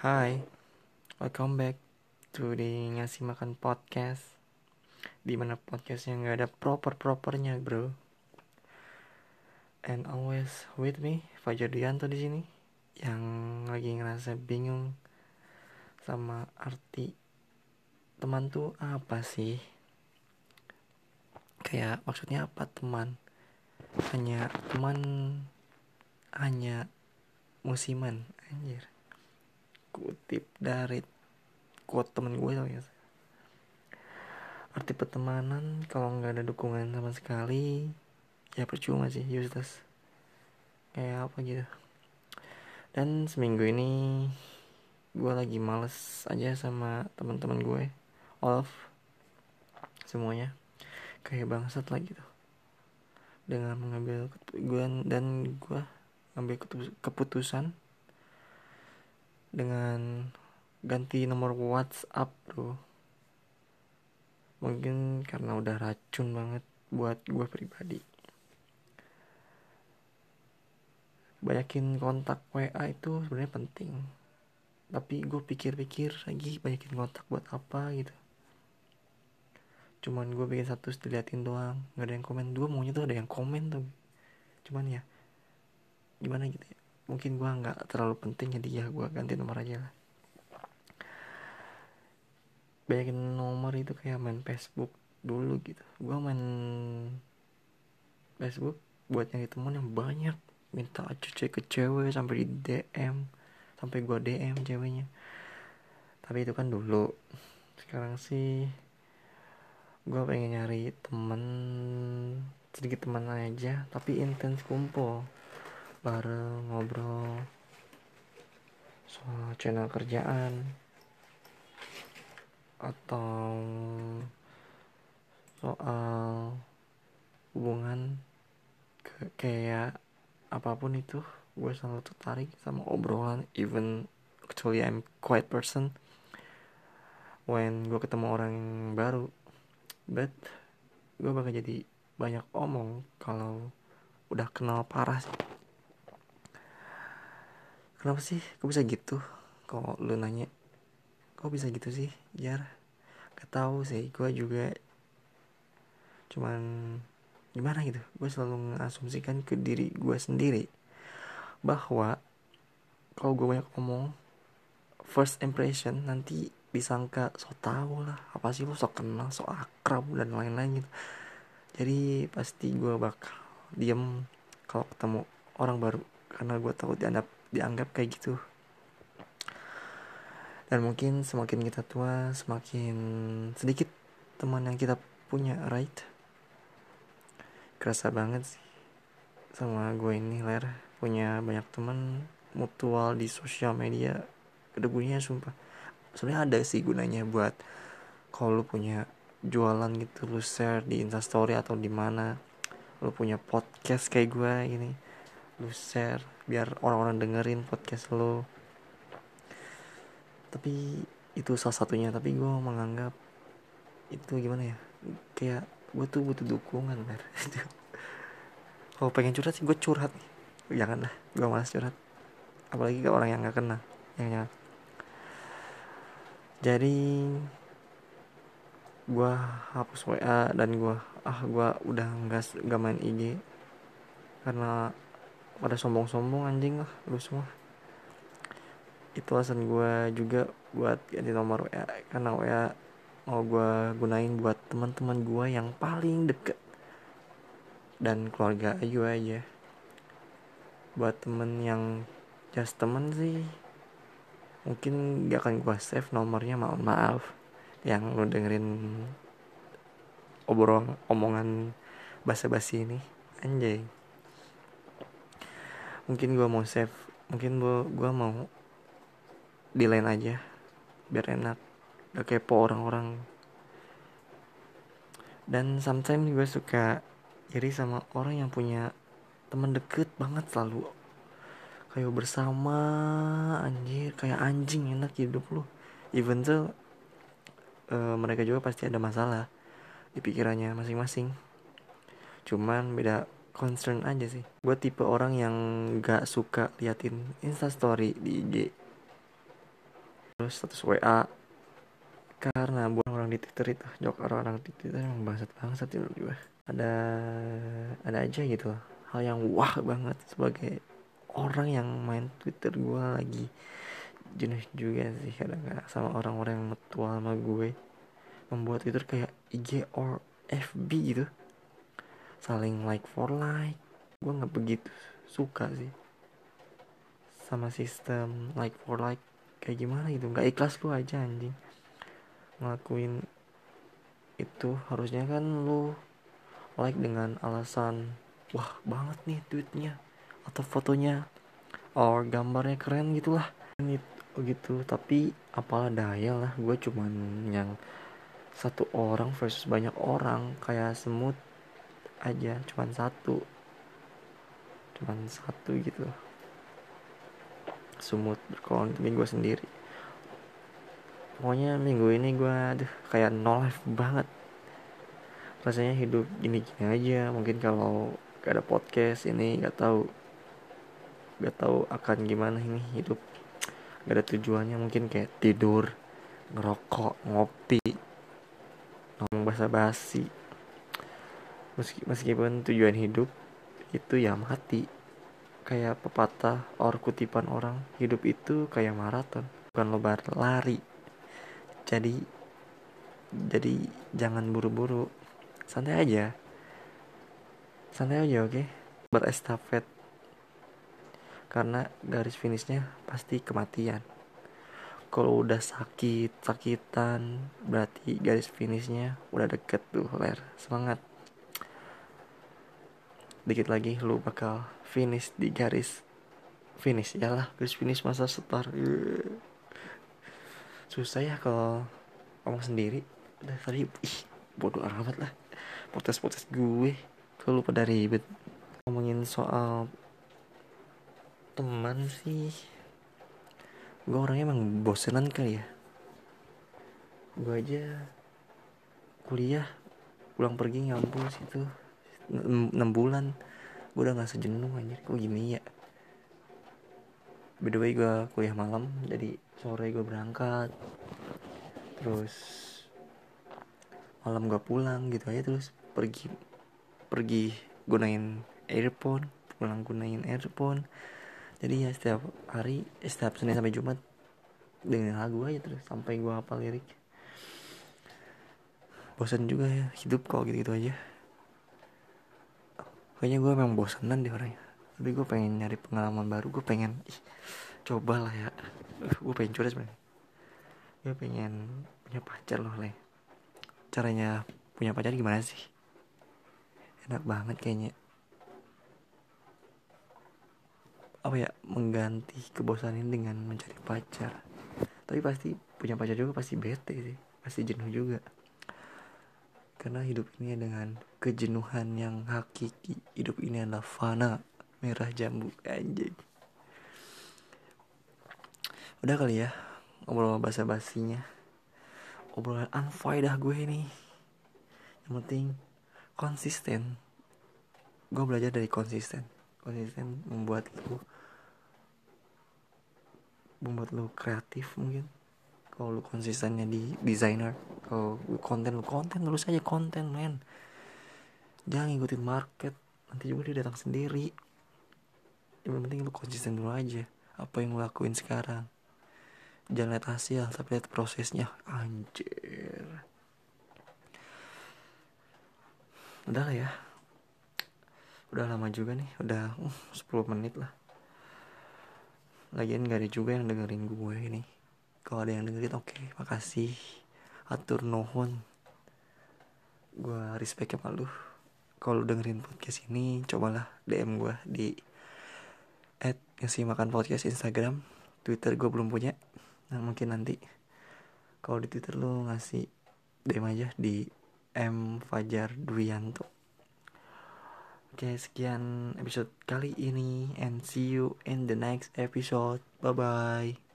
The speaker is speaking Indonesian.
Hai, welcome back to the Ngasih Makan Podcast Di mana podcastnya nggak ada proper-propernya bro. And always with me, Fajar Dianto di sini Yang lagi ngerasa bingung sama arti teman tuh apa sih? Kayak maksudnya apa teman? Hanya teman Hanya musiman Anjir kutip dari quote temen gue ya arti pertemanan kalau nggak ada dukungan sama sekali ya percuma sih useless kayak apa gitu. Dan seminggu ini gue lagi males aja sama teman-teman gue all of semuanya. Kayak bangsat lah gitu. Dengan mengambil gue dan gue ngambil keputusan dengan ganti nomor WhatsApp bro. Mungkin karena udah racun banget buat gue pribadi. Banyakin kontak WA itu sebenarnya penting. Tapi gue pikir-pikir lagi banyakin kontak buat apa gitu. Cuman gue bikin satu diliatin doang nggak ada yang komen. Gue maunya tuh ada yang komen tuh cuman ya gimana gitu ya mungkin gue nggak terlalu penting jadi ya gue ganti nomor aja lah. Banyakin nomor itu kayak main Facebook dulu gitu. Gue main Facebook buat nyari teman yang banyak. Minta cuci ke cewek sampai di DM sampai gue DM ceweknya. Tapi itu kan dulu. Sekarang sih gue pengen nyari temen sedikit teman aja tapi intens kumpul bareng ngobrol soal channel kerjaan atau soal hubungan ke kayak apa pun itu gue selalu tertarik sama obrolan even actually I'm quiet person. When gue ketemu orang baru but gue bakal jadi banyak omong kalau udah kenal parah sih kenapa sih? Kok bisa gitu? Kok lu nanya? Kok bisa gitu sih jar? Gak tahu sih gue juga cuman gimana gitu? Gue selalu mengasumsikan ke diri gue sendiri bahwa kalau gue banyak ngomong first impression nanti disangka so tau lah. Apa sih lo so kenal so akrab dan lain-lain gitu. Jadi pasti gue bakal diem kalau ketemu orang baru. Karena gue tahu dianggap dianggap kayak gitu. Dan mungkin semakin kita tua semakin sedikit teman yang kita punya right? Kerasa banget sih sama gue ini ler. Punya banyak teman mutual di sosial media gunanya sumpah. Sebenarnya ada sih gunanya buat kalau lu punya jualan gitu lu share di instastory atau di mana lu punya podcast kayak gue ini lu share biar orang-orang dengerin podcast lo. Tapi itu salah satunya tapi gue menganggap itu gimana ya? Kayak gue tuh butuh dukungan ber kalau pengen curhat sih gue curhat jangan lah gue malas curhat. Apalagi ke orang yang gak kenal yang jangan jadi gue hapus WA dan gue ah gue udah nggak nggak main IG karena pada sombong-sombong anjing lah lu semua. Itu alasan gue juga buat ganti nomor WA karena WA mau gue gunain buat teman-teman gue yang paling deket. Dan keluarga ayu aja. Buat temen yang just temen sih mungkin gak akan gue save nomornya mohon maaf. Yang lu dengerin obrol omongan basa-basi ini anjay mungkin gue mau save mungkin gue gue mau di lain aja biar enak gak kepo orang-orang. Dan sometimes gue suka iri sama orang yang punya teman deket banget selalu. Kayak bersama anjir kayak anjing enak hidup lu. Even tuh uh, mereka juga pasti ada masalah di pikirannya masing-masing. Cuman beda concern aja sih. Gue tipe orang yang gak suka liatin instastory di IG terus status WA karena buat orang di Twitter itu jok orang-orang di Twitter emang bangsat bangsat menurut gue ada ada aja gitu hal yang wah banget sebagai orang yang main Twitter gue lagi jenuh juga sih kadang kadang sama orang-orang yang mutual sama gue. Membuat Twitter kayak IG or FB gitu saling like for like. Gue nggak begitu suka sih sama sistem like for like. Kayak gimana gitu nggak ikhlas lu aja anjing. Ngelakuin itu harusnya kan lu like dengan alasan wah banget nih tweetnya atau fotonya or gambarnya keren gitulah. Gitu. Tapi apalah daya lah gue cuman yang satu orang versus banyak orang. Kayak semut aja cuman satu. Cuman satu gitu. Semut berkoloni tapi gue sendiri. Pokoknya minggu ini gue aduh kayak no life banget. Rasanya hidup gini-gini aja. Mungkin kalau gak ada podcast ini gak tahu. Gak tahu akan gimana ini hidup. Gak ada tujuannya mungkin kayak tidur ngerokok ngopi ngomong basa-basi Meski, meskipun tujuan hidup itu ya mati kayak pepatah or kutipan orang hidup itu kayak maraton bukan lo lari. Jadi jadi jangan buru-buru. Santai aja. Santai aja oke? Okay? berestafet. Karena garis finishnya pasti kematian. Kalau udah sakit sakitan berarti garis finishnya udah deket tuh ler. Semangat dikit lagi lu bakal finish di garis finish. Ya lah garis finish masa start susah ya kalau ngomong sendiri. Udah tadi ih bodoh amat lah. Potes potes gue kalau pada ribet. Ngomongin soal teman sih. Gue orangnya emang bosenan kali ya. Gue aja kuliah pulang pergi ngampus itu 6 bulan. Gue udah gak sejenuh anjir. Kok gini ya? By the way gue kuliah malam jadi sore gue berangkat. Terus malam gue pulang gitu aja terus pergi pergi gunain earphone pulang gunain earphone. Jadi ya setiap hari eh, setiap senin sampai jumat dengan lagu aja terus sampai gue hafal lirik. Bosan juga ya hidup kok gitu gitu aja kayaknya gue memang bosanan deh orangnya. Tapi gue pengen nyari pengalaman baru. Gue pengen ih, coba lah ya. Gue pengen curhat sebenarnya. Gue pengen punya pacar loh le. Caranya punya pacar gimana sih? Enak banget kayaknya. Apa ya mengganti kebosanan dengan mencari pacar. Tapi pasti punya pacar juga pasti bete sih. Pasti jenuh juga karena hidup ini dengan kejenuhan yang hakiki. Hidup ini adalah fana merah jambu. Anjing. Udah kali ya ngobrol bahasa basinya obrolan unfaedah gue ini. Yang penting konsisten. Gue belajar dari konsisten. Konsisten membuat lu membuat lu kreatif mungkin kalau lu konsistennya di designer kalau konten lu konten terus aja konten men. Jangan ngikutin market nanti juga dia datang sendiri. Yang penting lu konsisten dulu aja apa yang lu lakuin sekarang. Jangan lihat hasil tapi lihat prosesnya. Anjir. Udah lah ya. Udah lama juga nih udah uh, 10 menit lah. Lagian gak ada juga yang dengerin gue ini kalau ada yang dengerin oke okay, makasih. Atur nuhun. Gue respect sama lu kalau dengerin podcast ini cobalah DM gue di at ngasih makan podcast Instagram. Twitter gue belum punya. Nah mungkin nanti. Kalau di twitter lo ngasih DM aja di M Fajar Duyanto. Oke sekian episode kali ini and see you in the next episode. Bye bye